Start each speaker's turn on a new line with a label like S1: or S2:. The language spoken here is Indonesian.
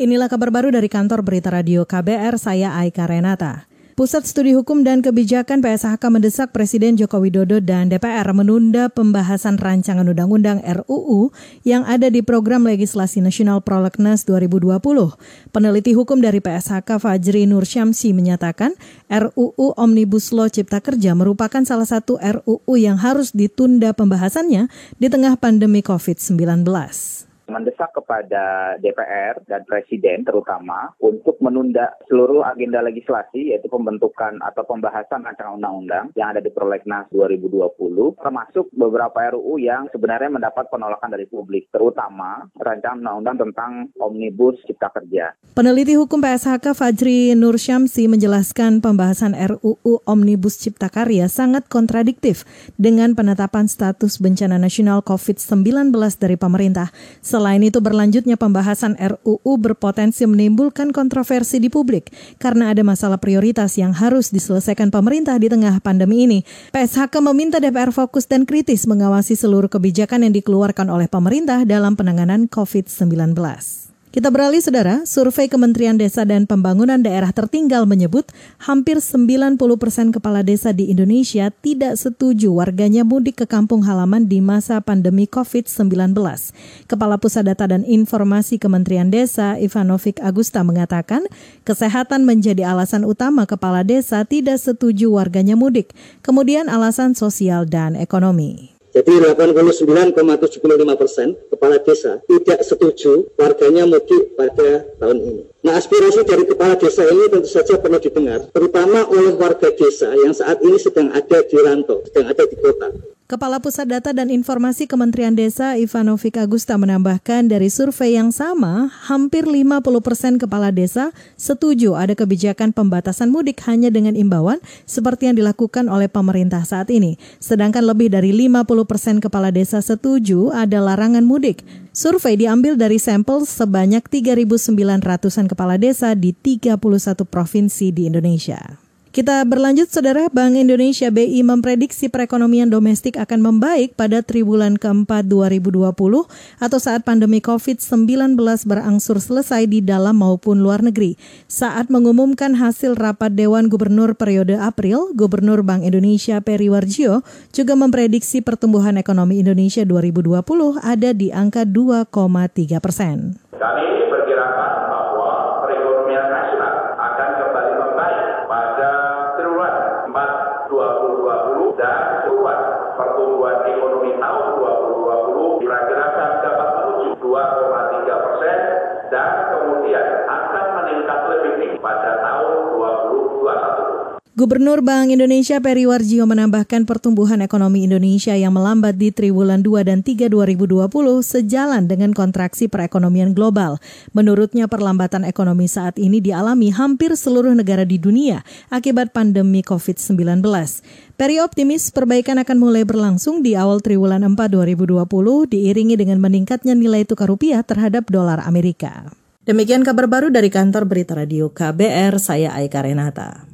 S1: Inilah kabar baru dari kantor berita radio KBR, saya Aika Renata. Pusat Studi Hukum dan Kebijakan PSHK mendesak Presiden Joko Widodo dan DPR menunda pembahasan rancangan undang-undang RUU yang ada di program legislasi nasional Prolegnas 2020. Peneliti hukum dari PSHK Fajri Nur Syamsi menyatakan RUU Omnibus Law Cipta Kerja merupakan salah satu RUU yang harus ditunda pembahasannya di tengah pandemi COVID-19
S2: mendesak kepada DPR dan Presiden terutama untuk menunda seluruh agenda legislasi yaitu pembentukan atau pembahasan rancangan undang-undang yang ada di Prolegnas 2020 termasuk beberapa RUU yang sebenarnya mendapat penolakan dari publik terutama rancangan undang-undang tentang Omnibus Cipta Kerja.
S1: Peneliti hukum PSHK Fajri Nur Syamsi menjelaskan pembahasan RUU Omnibus Cipta Karya sangat kontradiktif dengan penetapan status bencana nasional COVID-19 dari pemerintah. Selain itu berlanjutnya pembahasan RUU berpotensi menimbulkan kontroversi di publik karena ada masalah prioritas yang harus diselesaikan pemerintah di tengah pandemi ini. PSHK meminta DPR fokus dan kritis mengawasi seluruh kebijakan yang dikeluarkan oleh pemerintah dalam penanganan COVID-19. Kita beralih, Saudara. Survei Kementerian Desa dan Pembangunan Daerah Tertinggal menyebut hampir 90 persen kepala desa di Indonesia tidak setuju warganya mudik ke kampung halaman di masa pandemi COVID-19. Kepala Pusat Data dan Informasi Kementerian Desa, Ivanovic Agusta mengatakan, kesehatan menjadi alasan utama kepala desa tidak setuju warganya mudik, kemudian alasan sosial dan ekonomi.
S3: Jadi 89,75 persen kepala desa tidak setuju warganya mudik pada tahun ini. Nah aspirasi dari kepala desa ini tentu saja perlu didengar, terutama oleh warga desa yang saat ini sedang ada di rantau, sedang ada di kota.
S1: Kepala Pusat Data dan Informasi Kementerian Desa Ivanovic Agusta menambahkan dari survei yang sama, hampir 50 persen kepala desa setuju ada kebijakan pembatasan mudik hanya dengan imbauan seperti yang dilakukan oleh pemerintah saat ini. Sedangkan lebih dari 50 persen kepala desa setuju ada larangan mudik. Survei diambil dari sampel sebanyak 3.900-an kepala desa di 31 provinsi di Indonesia. Kita berlanjut, Saudara. Bank Indonesia BI memprediksi perekonomian domestik akan membaik pada triwulan keempat 2020 atau saat pandemi COVID-19 berangsur selesai di dalam maupun luar negeri. Saat mengumumkan hasil rapat Dewan Gubernur periode April, Gubernur Bank Indonesia Peri Warjio juga memprediksi pertumbuhan ekonomi Indonesia 2020 ada di angka 2,3 persen. Gubernur Bank Indonesia Peri Warjio menambahkan pertumbuhan ekonomi Indonesia yang melambat di triwulan 2 dan 3 2020 sejalan dengan kontraksi perekonomian global. Menurutnya perlambatan ekonomi saat ini dialami hampir seluruh negara di dunia akibat pandemi COVID-19. Peri optimis perbaikan akan mulai berlangsung di awal triwulan 4 2020 diiringi dengan meningkatnya nilai tukar rupiah terhadap dolar Amerika. Demikian kabar baru dari kantor Berita Radio KBR, saya Aika Renata.